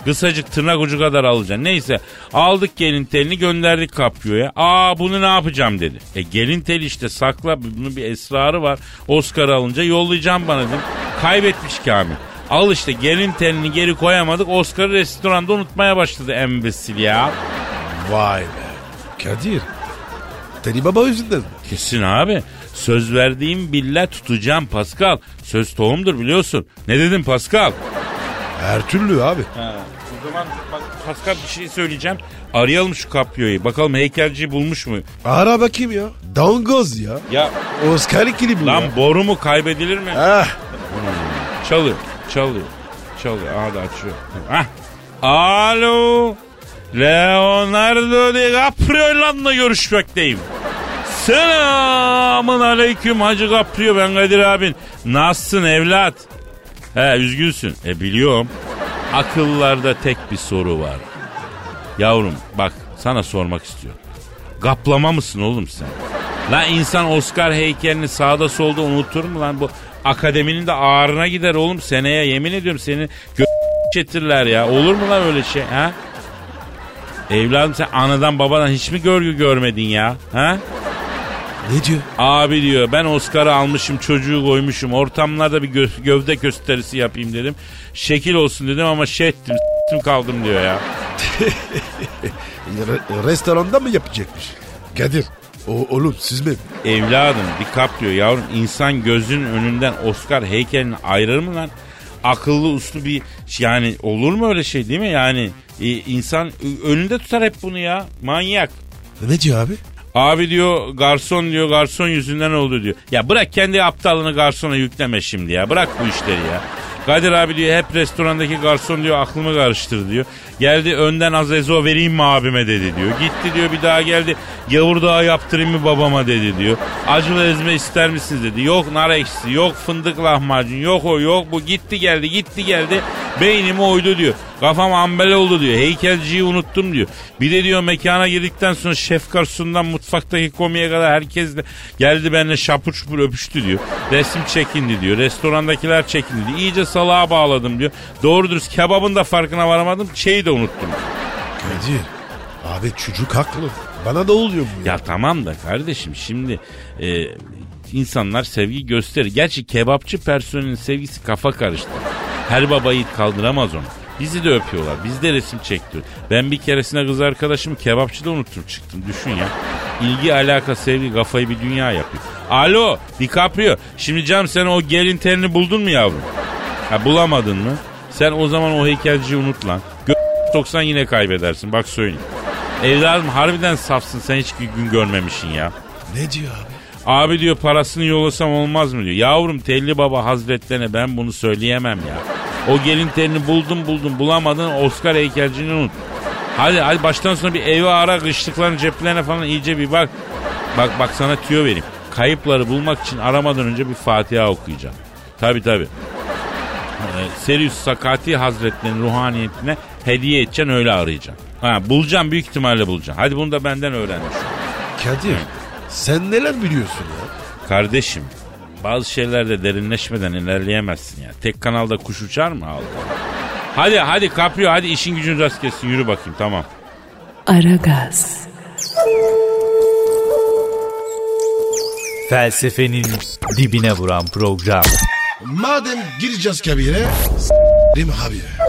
Kısacık tırnak ucu kadar alacaksın. Neyse aldık gelin telini gönderdik kapyoya. Aa bunu ne yapacağım dedi. E gelin teli işte sakla bunun bir esrarı var. Oscar alınca yollayacağım bana dedim. Kaybetmiş Kamil. Al işte gelin telini geri koyamadık. Oscar'ı restoranda unutmaya başladı embesil ya. Vay be. Kadir. Teli baba yüzünden? Kesin abi. Söz verdiğim bille tutacağım Pascal. Söz tohumdur biliyorsun. Ne dedim Pascal? Her türlü abi. O zaman bak Pascal bir şey söyleyeceğim. Arayalım şu kapyoyu. Bakalım heykelciyi bulmuş mu? Ara bakayım ya. Dangoz ya. Ya Oscar ikili bu lan ya. boru mu kaybedilir mi? Ah, Çalıyor. Çalıyor. Çalıyor. Aha da açıyor. Hah. Alo. Leonardo DiCaprio'yla görüşmekteyim. Selamın aleyküm Hacı Caprio ben Kadir abin. Nasılsın evlat? He üzgünsün. E biliyorum. Akıllarda tek bir soru var. Yavrum bak sana sormak istiyorum. Gaplama mısın oğlum sen? Lan insan Oscar heykelini sağda solda unutur mu lan bu? Akademinin de ağrına gider oğlum seneye yemin ediyorum seni gö çetirler ya. Olur mu lan öyle şey ha? Evladım sen anadan babadan hiç mi görgü görmedin ya? Ha? ne diyor? Abi diyor ben Oscar'ı almışım çocuğu koymuşum ortamlarda bir gö- gövde gösterisi yapayım dedim. Şekil olsun dedim ama şey ettim s**tim kaldım diyor ya. Re- restoranda mı yapacakmış? Kadir. O, oğlum siz mi? Evladım DiCaprio yavrum insan gözünün önünden Oscar heykelini ayırır mı lan? Akıllı uslu bir yani olur mu öyle şey değil mi? Yani e, insan önünde tutar hep bunu ya. Manyak. Ne diyor abi? Abi diyor garson diyor garson yüzünden oldu diyor. Ya bırak kendi aptallığını garsona yükleme şimdi ya. Bırak bu işleri ya. Kadir abi diyor hep restorandaki garson diyor aklımı karıştırdı diyor. Geldi önden az ezo vereyim mi abime dedi diyor. Gitti diyor bir daha geldi gavurdağı yaptırayım mı babama dedi diyor. Acılı ezme ister misiniz dedi. Yok nar ekşisi yok fındık lahmacun yok o yok bu gitti geldi gitti geldi. Beynimi oydu diyor. Kafam ambele oldu diyor. Heykelciyi unuttum diyor. Bir de diyor mekana girdikten sonra şef garsonundan mutfaktaki komiye kadar herkes de geldi benimle şapur şupur öpüştü diyor. Resim çekindi diyor. Restorandakiler çekindi diyor. İyice salağa bağladım diyor. Doğru dürüst kebabın da farkına varamadım. Şeyi de unuttum. Kadir. Abi çocuk haklı. Bana da oluyor bu ya. Ya tamam da kardeşim şimdi e, insanlar sevgi gösterir. Gerçi kebapçı personelin sevgisi kafa karıştı. Her baba yiğit kaldıramaz onu. Bizi de öpüyorlar. Biz de resim çektiriyor. Ben bir keresine kız arkadaşımı kebapçıda unuttum çıktım. Düşün ya. İlgi, alaka, sevgi kafayı bir dünya yapıyor. Alo DiCaprio. Şimdi canım sen o gelin terini buldun mu yavrum? Ha bulamadın mı? Sen o zaman o heykelciyi unut lan. Gö- soksan yine kaybedersin. Bak söyleyeyim. Evladım harbiden safsın. Sen hiç gün görmemişsin ya. Ne diyor abi? Abi diyor parasını yollasam olmaz mı diyor. Yavrum Telli Baba Hazretlerine ben bunu söyleyemem ya. O gelin telini buldum buldum bulamadın Oscar heykelcini unut. Hadi hadi baştan sona bir evi ara kışlıkların ceplerine falan iyice bir bak. Bak bak sana tüyo vereyim. Kayıpları bulmak için aramadan önce bir Fatiha okuyacağım. Tabi tabi. Ee, Serius Sakati Hazretleri'nin ruhaniyetine hediye edeceksin öyle arayacaksın. Ha, bulacağım büyük ihtimalle bulacağım. Hadi bunu da benden öğrenmiş. Kadir sen neler biliyorsun ya? Kardeşim bazı şeylerde derinleşmeden ilerleyemezsin ya. Tek kanalda kuş uçar mı? Allah. Hadi hadi kapıyor hadi işin gücün rast gelsin yürü bakayım tamam. Aragaz, Felsefenin dibine vuran program. Madem gireceğiz kabire s**rim abi.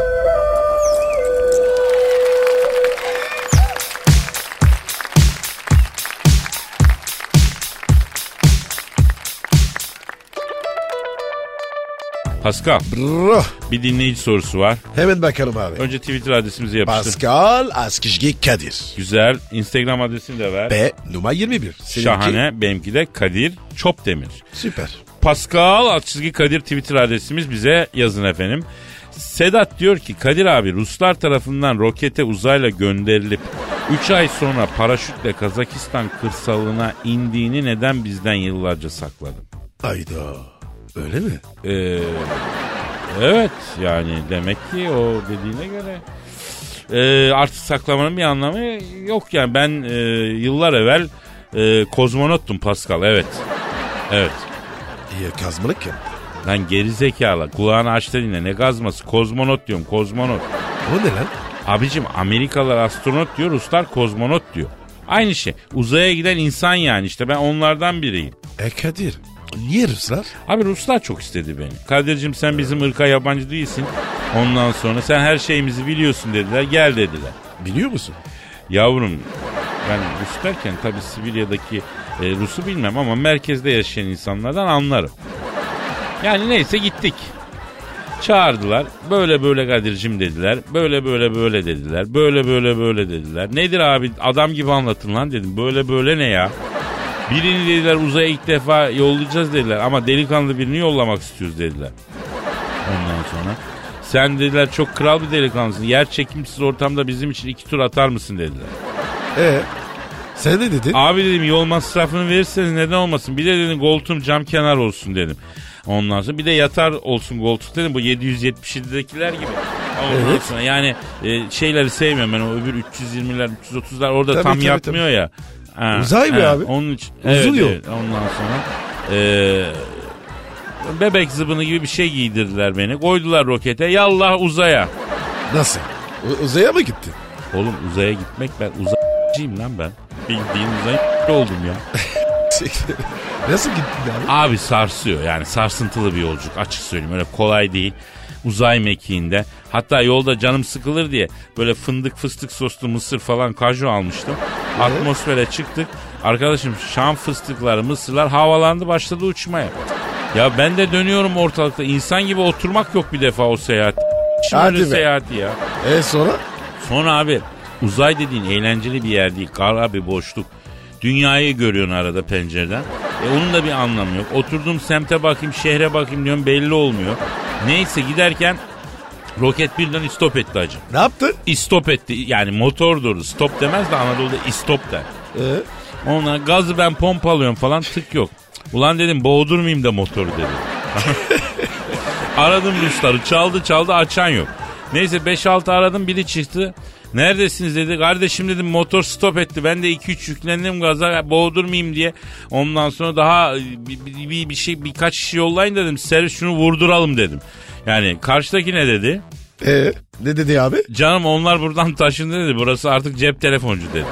Pascal Bro. bir dinleyici sorusu var. Hemen bakalım abi. Önce Twitter adresimizi yapıştır. Pascal Askizgi Kadir. Güzel. Instagram adresini de ver. B numara 21. Seninki? Şahane. Benimki de Kadir Çopdemir. Süper. Pascal alt çizgi Kadir Twitter adresimiz bize yazın efendim. Sedat diyor ki Kadir abi Ruslar tarafından rokete uzayla gönderilip 3 ay sonra paraşütle Kazakistan kırsalına indiğini neden bizden yıllarca sakladın? Ayda. Öyle mi? Ee, evet yani demek ki o dediğine göre. Ee, artık saklamanın bir anlamı yok yani. Ben e, yıllar evvel e, kozmonottum Pascal evet. Evet. İyi kazmalık ya. lan geri zekalı kulağını aç da dinle. Ne gazması kozmonot diyorum kozmonot. O ne lan? abicim Amerikalılar astronot diyor Ruslar kozmonot diyor. Aynı şey. Uzaya giden insan yani işte ben onlardan biriyim. E Kadir. Niye Ruslar? Abi Ruslar çok istedi beni. Kadir'cim sen bizim ırka yabancı değilsin. Ondan sonra sen her şeyimizi biliyorsun dediler. Gel dediler. Biliyor musun? Yavrum ben Rus derken tabii Sibirya'daki e, Rus'u bilmem ama merkezde yaşayan insanlardan anlarım. Yani neyse gittik. Çağırdılar. Böyle böyle Kadir'cim dediler. Böyle böyle böyle dediler. Böyle böyle böyle dediler. Nedir abi adam gibi anlatın lan dedim. Böyle böyle ne ya? Birini dediler uzaya ilk defa yollayacağız dediler. Ama delikanlı birini yollamak istiyoruz dediler. Ondan sonra sen dediler çok kral bir delikanlısın. Yer çekimsiz ortamda bizim için iki tur atar mısın dediler. E sen ne dedin? Abi dedim yol masrafını verirseniz neden olmasın. Bir de dedim koltuğum cam kenar olsun dedim. Ondan sonra bir de yatar olsun koltuk dedim. Bu 777'dekiler gibi. Ondan Evet. sonra yani e, şeyleri sevmiyorum ben o öbür 320'ler 330'lar orada Tabii, tam tabii, yatmıyor ya. Ha, Uzay mı abi? Onun için. Uzun evet, yol. evet. ondan sonra e, bebek zıbını gibi bir şey giydirdiler beni. Koydular rokete yallah uzaya. Nasıl? U- uzaya mı gitti? Oğlum uzaya gitmek ben uzaycıyım lan ben. Bildiğin uzay oldum ya. Nasıl gittin abi? Abi sarsıyor yani sarsıntılı bir yolculuk açık söyleyeyim öyle kolay değil. Uzay mekiğinde hatta yolda canım sıkılır diye böyle fındık fıstık soslu mısır falan kaju almıştım. Atmosfere çıktık. Arkadaşım şam fıstıkları mısırlar havalandı başladı uçmaya. Ya ben de dönüyorum ortalıkta insan gibi oturmak yok bir defa o seyahat. Şimdi seyahati ya. E sonra? Sonra abi uzay dediğin eğlenceli bir yer değil. Kara bir boşluk. Dünyayı görüyorsun arada pencereden. E onun da bir anlamı yok. Oturduğum semte bakayım, şehre bakayım diyorum belli olmuyor. Neyse giderken roket birden istop etti hacı. Ne yaptın? İstop etti. Yani motor durdu. Stop demez de Anadolu'da istop der. E? Ona gazı ben pompalıyorum falan tık yok. Ulan dedim boğdurmayayım da motoru dedi. aradım Rusları çaldı çaldı açan yok. Neyse 5-6 aradım biri çıktı. Neredesiniz dedi. Kardeşim dedim motor stop etti. Ben de 2-3 yüklendim gaza boğdurmayayım diye. Ondan sonra daha bir, bir, bir- bir şey birkaç kişi yollayın dedim. Servis şunu vurduralım dedim. Yani karşıdaki ne dedi? E ne dedi abi? Canım onlar buradan taşındı dedi. Burası artık cep telefoncu dedi.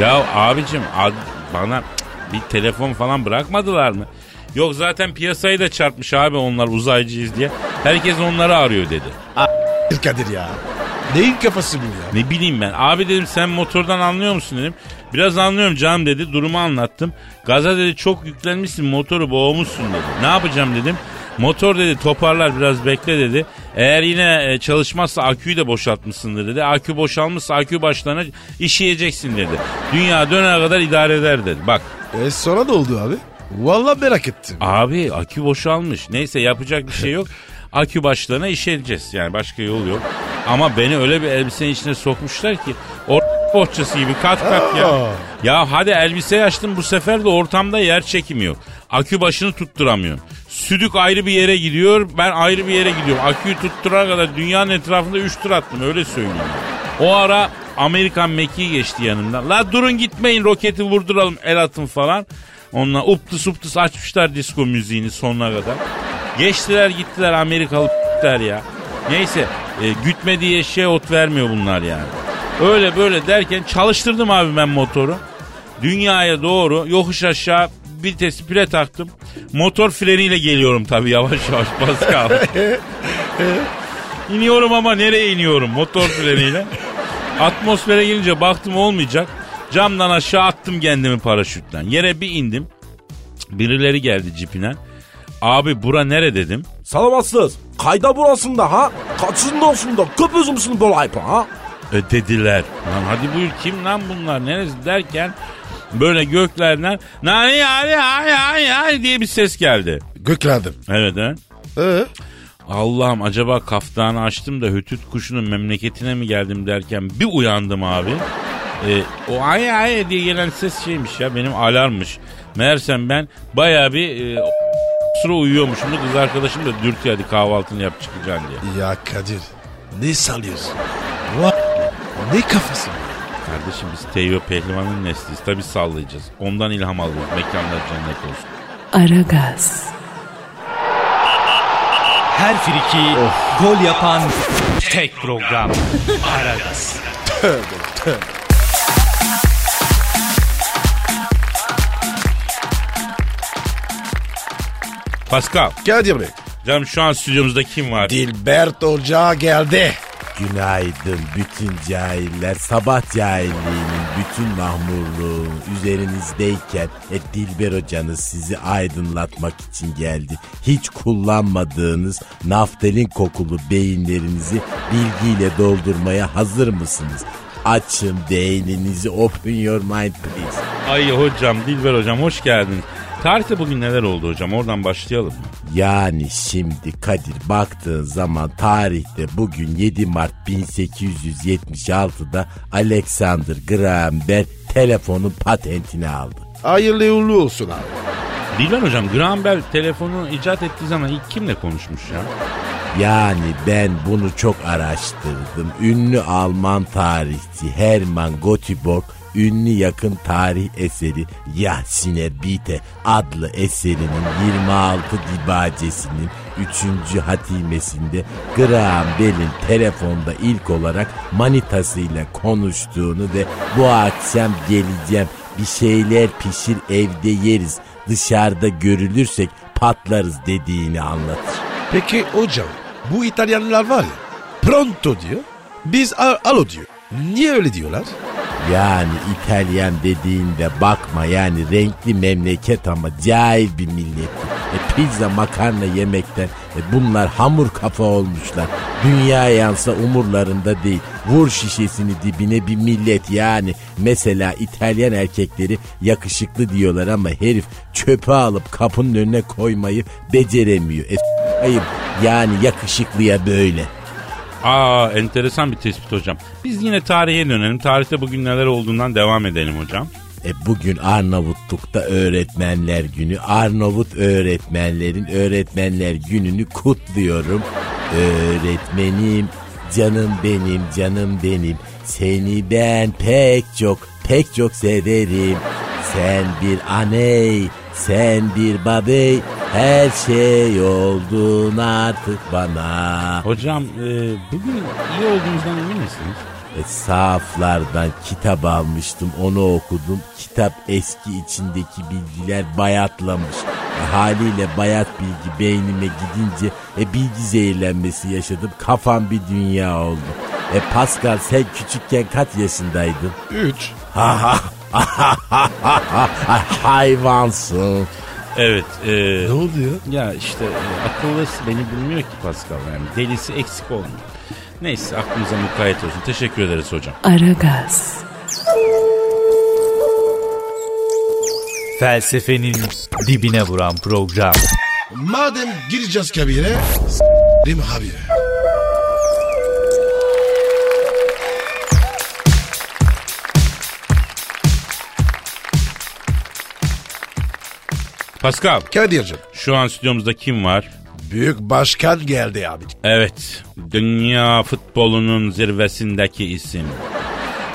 Ya abicim ad- bana bir telefon falan bırakmadılar mı? Yok zaten piyasayı da çarpmış abi onlar uzaycıyız diye. Herkes onları arıyor dedi. Kadir ya. Neyin kafası bu ya? Ne bileyim ben. Abi dedim sen motordan anlıyor musun dedim. Biraz anlıyorum canım dedi. Durumu anlattım. Gaza dedi çok yüklenmişsin motoru boğmuşsun dedi. Ne yapacağım dedim. Motor dedi toparlar biraz bekle dedi. Eğer yine e, çalışmazsa aküyü de boşaltmışsındır dedi. Akü boşalmışsa akü başlarına işeyeceksin dedi. Dünya dönene kadar idare eder dedi. Bak E sonra ne oldu abi? Vallahi merak ettim. Abi akü boşalmış. Neyse yapacak bir şey yok. Akü başlarına işleyeceğiz. Yani başka yol yok. Ama beni öyle bir elbisenin içine sokmuşlar ki o bohçası gibi kat kat ya. Ya hadi elbise açtım bu sefer de ortamda yer çekimi yok. Akü başını tutturamıyorsun. Südük ayrı bir yere gidiyor. Ben ayrı bir yere gidiyorum. Aküyü tutturana kadar dünyanın etrafında 3 tur attım öyle söyleyeyim. O ara Amerikan mekiği geçti yanımdan. La durun gitmeyin roketi vurduralım el atın falan. Onunla uptus uptus açmışlar disco müziğini sonuna kadar. Geçtiler gittiler Amerikalı der ya. Neyse e, gütmediği eşeğe ot vermiyor bunlar yani. Öyle böyle derken çalıştırdım abi ben motoru. Dünyaya doğru yokuş aşağı vitesi pire taktım. Motor freniyle geliyorum tabii yavaş yavaş Pascal. İniyorum ama nereye iniyorum motor freniyle. Atmosfere girince baktım olmayacak. Camdan aşağı attım kendimi paraşütten. Yere bir indim. Birileri geldi cipine. Abi bura nere dedim. Salamazsınız. Kayda burasında ha? Kaçındasında köpüz müsün bu ha? E dediler. Lan hadi buyur kim lan bunlar neresi derken böyle göklerden nani yani yani yani yani diye bir ses geldi. Göklerdim. Evet he. Ee? Allah'ım acaba kaftanı açtım da hütüt kuşunun memleketine mi geldim derken bir uyandım abi. E, o ay ay diye gelen ses şeymiş ya benim alarmmış. Meğersem ben baya bir e, sıra uyuyormuşum da kız arkadaşım da dürtüyor hadi kahvaltını yap çıkacaksın diye. Ya Kadir ne sallıyorsun? Vay, ne kafası bu? Kardeşim biz Teyyo Pehlivan'ın nesliyiz. Tabi sallayacağız. Ondan ilham alıyoruz. Mekanlar cennet olsun. Aragaz, Her friki gol yapan tek program. Aragaz. Pascal. Kadir Bey. Canım şu an stüdyomuzda kim var? Dilbert Hoca geldi. Günaydın bütün cahiller. Sabah cahilliğinin bütün mahmurluğu üzerinizdeyken e, Dilber hocanız sizi aydınlatmak için geldi. Hiç kullanmadığınız naftalin kokulu beyinlerinizi bilgiyle doldurmaya hazır mısınız? Açın beyninizi open your mind please. Ay hocam, Dilber hocam hoş geldin. Tarihte bugün neler oldu hocam? Oradan başlayalım mı? Yani şimdi Kadir baktığın zaman tarihte bugün 7 Mart 1876'da Alexander Graham Bell telefonun patentini aldı. Hayırlı uğurlu olsun abi. Dilber hocam, Graham Bell telefonu icat ettiği zaman ilk kimle konuşmuş ya? Yani ben bunu çok araştırdım. Ünlü Alman tarihçi Hermann Göteborg ünlü yakın tarih eseri Yahsine Bite adlı eserinin 26 dibacesinin 3. hatimesinde Graham Bell'in telefonda ilk olarak manitasıyla konuştuğunu ve bu akşam geleceğim bir şeyler pişir evde yeriz dışarıda görülürsek patlarız dediğini anlatır. Peki hocam bu İtalyanlar var ya pronto diyor. Biz a- alo diyor. Niye öyle diyorlar? Yani İtalyan dediğinde bakma yani renkli memleket ama cahil bir millet. E, pizza makarna yemekten e, bunlar hamur kafa olmuşlar. Dünya yansa umurlarında değil. Vur şişesini dibine bir millet yani. Mesela İtalyan erkekleri yakışıklı diyorlar ama herif çöpe alıp kapının önüne koymayı beceremiyor. E, ayıp yani yakışıklıya böyle. Aa enteresan bir tespit hocam. Biz yine tarihe dönelim. Tarihte bugün neler olduğundan devam edelim hocam. E bugün Arnavutluk'ta öğretmenler günü. Arnavut öğretmenlerin öğretmenler gününü kutluyorum. Öğretmenim, canım benim, canım benim. Seni ben pek çok, pek çok severim. Sen bir aney, sen bir babey. Her şey oldun artık bana. Hocam e, bugün iyi olduğumuzdan emin misiniz? E, sahaflardan kitap almıştım onu okudum. Kitap eski içindeki bilgiler bayatlamış. E, haliyle bayat bilgi beynime gidince e, bilgi zehirlenmesi yaşadım. Kafam bir dünya oldu. E Pascal sen küçükken kaç yaşındaydın? Üç. Ha ha hayvansın. Evet. E, Ne oldu ya? ya işte e, akıllısı beni bilmiyor ki Pascal yani. Delisi eksik olmuyor. Neyse aklımıza mukayyet olsun. Teşekkür ederiz hocam. Aragaz, Felsefenin dibine vuran program. Madem gireceğiz kabire s**rim abi. Pascal Kadir'cim. şu an stüdyomuzda kim var? Büyük başkan geldi abi. Evet, dünya futbolunun zirvesindeki isim.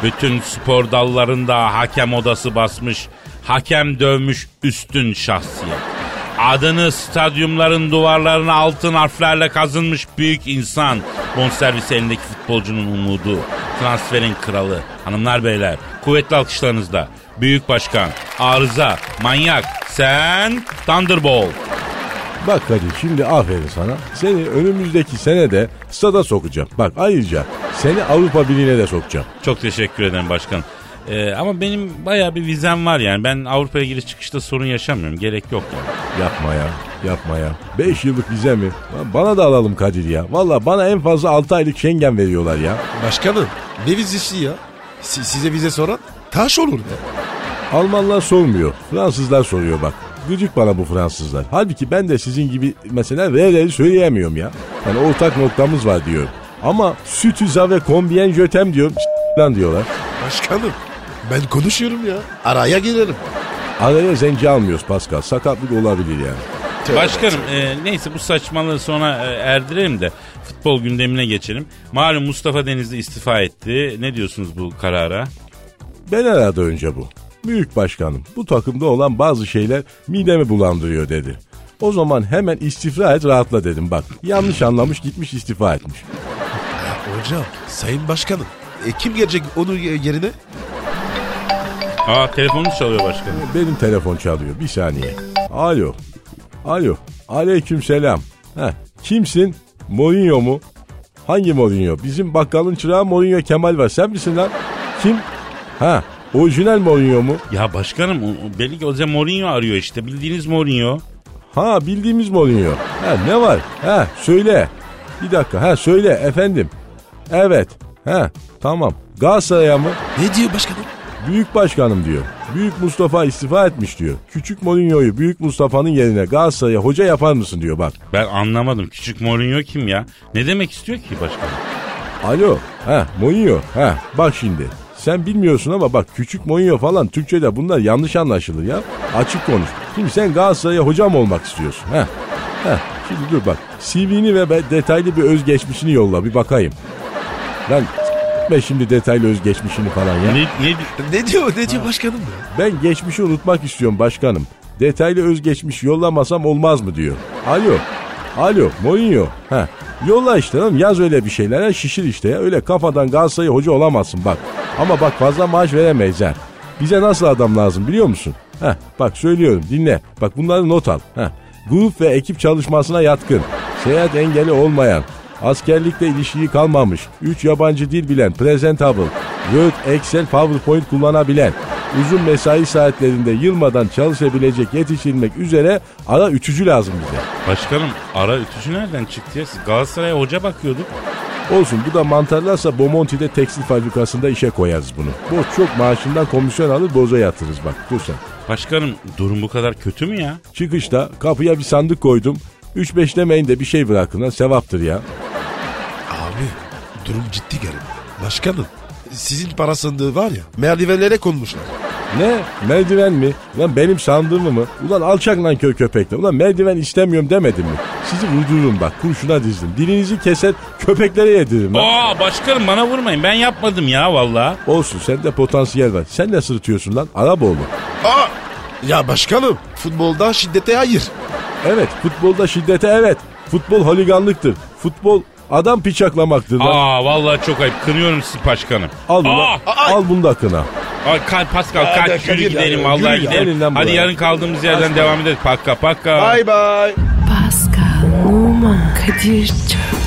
Bütün spor dallarında hakem odası basmış, hakem dövmüş üstün şahsiyet. Adını stadyumların duvarlarına altın harflerle kazınmış büyük insan. Bonservis elindeki futbolcunun umudu. Transferin kralı. Hanımlar beyler kuvvetli alkışlarınızda. Büyük başkan, arıza, manyak, sen Thunderbolt. Bak Kadir şimdi aferin sana. Seni önümüzdeki senede stada sokacağım. Bak ayrıca seni Avrupa Birliği'ne de sokacağım. Çok teşekkür ederim başkan. Ee, ama benim bayağı bir vizem var yani. Ben Avrupa'ya giriş çıkışta sorun yaşamıyorum. Gerek yok yani. Yapma ya. Yapma ya. 5 yıllık vize mi? Bana da alalım Kadir ya. Valla bana en fazla 6 aylık Schengen veriyorlar ya. Başkanım ne vizesi ya? Si- size vize soran taş olur be. Almanlar sormuyor. Fransızlar soruyor bak. Gıcık bana bu Fransızlar. Halbuki ben de sizin gibi mesela RR'yi söyleyemiyorum ya. Yani ortak noktamız var diyorum. Ama sütüza ve kombien jötem diyorum. Lan diyorlar. Başkanım ben konuşuyorum ya. Araya girerim. Araya zenci almıyoruz Pascal. Sakatlık olabilir yani. Başkanım e, neyse bu saçmalığı sonra e, erdirelim de futbol gündemine geçelim. Malum Mustafa Denizli istifa etti. Ne diyorsunuz bu karara? Ben aradı önce bu. Büyük başkanım bu takımda olan bazı şeyler midemi bulandırıyor dedi. O zaman hemen istifa et rahatla dedim bak. Yanlış anlamış gitmiş istifa etmiş. Hocam sayın başkanım. E, kim gelecek onun yerine? Aa telefonunuz çalıyor başkanım. Benim telefon çalıyor bir saniye. Alo. Alo. Aleyküm selam. Heh, kimsin? Mourinho mu? Hangi Mourinho? Bizim bakkalın çırağı Mourinho Kemal var. Sen misin lan? Kim? Ha, orijinal Mourinho mu? Ya başkanım o- o belli ki Jose Mourinho arıyor işte. Bildiğiniz Mourinho. Ha bildiğimiz Mourinho. Ha ne var? Ha söyle. Bir dakika. Ha söyle efendim. Evet. Ha tamam. Galatasaray'a mı? Ne diyor başkanım? Büyük başkanım diyor. Büyük Mustafa istifa etmiş diyor. Küçük Mourinho'yu Büyük Mustafa'nın yerine Galatasaray'a hoca yapar mısın diyor bak. Ben anlamadım. Küçük Mourinho kim ya? Ne demek istiyor ki başkanım? Alo. Ha Mourinho. Ha bak şimdi. Sen bilmiyorsun ama bak küçük Mourinho falan Türkçe'de bunlar yanlış anlaşılır ya. Açık konuş. Şimdi sen Galatasaray'a hocam olmak istiyorsun. Ha. Ha. Şimdi dur bak. CV'ni ve detaylı bir özgeçmişini yolla bir bakayım. Lan s**me şimdi detaylı özgeçmişini falan ya. Ne, ne, Ne diyor ne diyor başkanım ya? Ben geçmişi unutmak istiyorum başkanım. Detaylı özgeçmiş yollamasam olmaz mı diyor. Alo. Alo Mourinho. Ha. Yolla işte lan yaz öyle bir şeyler ha, şişir işte ya. Öyle kafadan Galatasaray hoca olamazsın bak. Ama bak fazla maaş veremeyiz ha. Bize nasıl adam lazım biliyor musun? Ha. Bak söylüyorum dinle. Bak bunları not al. Ha. Grup ve ekip çalışmasına yatkın. Seyahat engeli olmayan. Askerlikle ilişiği kalmamış. 3 yabancı dil bilen. Presentable. Word, Excel, PowerPoint kullanabilen. Uzun mesai saatlerinde yılmadan çalışabilecek yetişilmek üzere ara üçücü lazım bize. başkanım ara ütücü nereden çıktı ya? Siz Galatasaray'a hoca bakıyorduk. Olsun bu da mantarlarsa Bomonti'de tekstil fabrikasında işe koyarız bunu. Boş çok maaşından komisyon alır boza yatırırız bak dur sen. Başkanım durum bu kadar kötü mü ya? Çıkışta kapıya bir sandık koydum. 3-5 demeyin de bir şey bırakın lan sevaptır ya. Abi durum ciddi garip. Başkanım sizin para sandığı var ya merdivenlere konmuşlar. Ne? Merdiven mi? Ulan benim sandığımı mı? Ulan alçak lan kö köpekler. Ulan merdiven istemiyorum demedim mi? Sizi vurdururum bak kurşuna dizdim. Dilinizi keser köpeklere yediririm lan. Aa başkanım bana vurmayın. Ben yapmadım ya valla. Olsun sende potansiyel var. Sen ne sırıtıyorsun lan? Araboğlu. Aa! Ya başkanım futbolda şiddete hayır. Evet futbolda şiddete evet. Futbol holiganlıktır. Futbol adam piçaklamaktır lan. Aa vallahi çok ayıp. Kınıyorum sizi başkanım. Al bunu. Aa! Al bunu da kına. Ay kalk Pascal kalk Kadir yürü gidelim vallahi ya. Gidelim. lan Hadi buraya. yarın kaldığımız yerden devam ederiz. Pakka pakka. Bye bye. Pascal, Oman, Kadir çok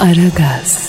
Aragaz.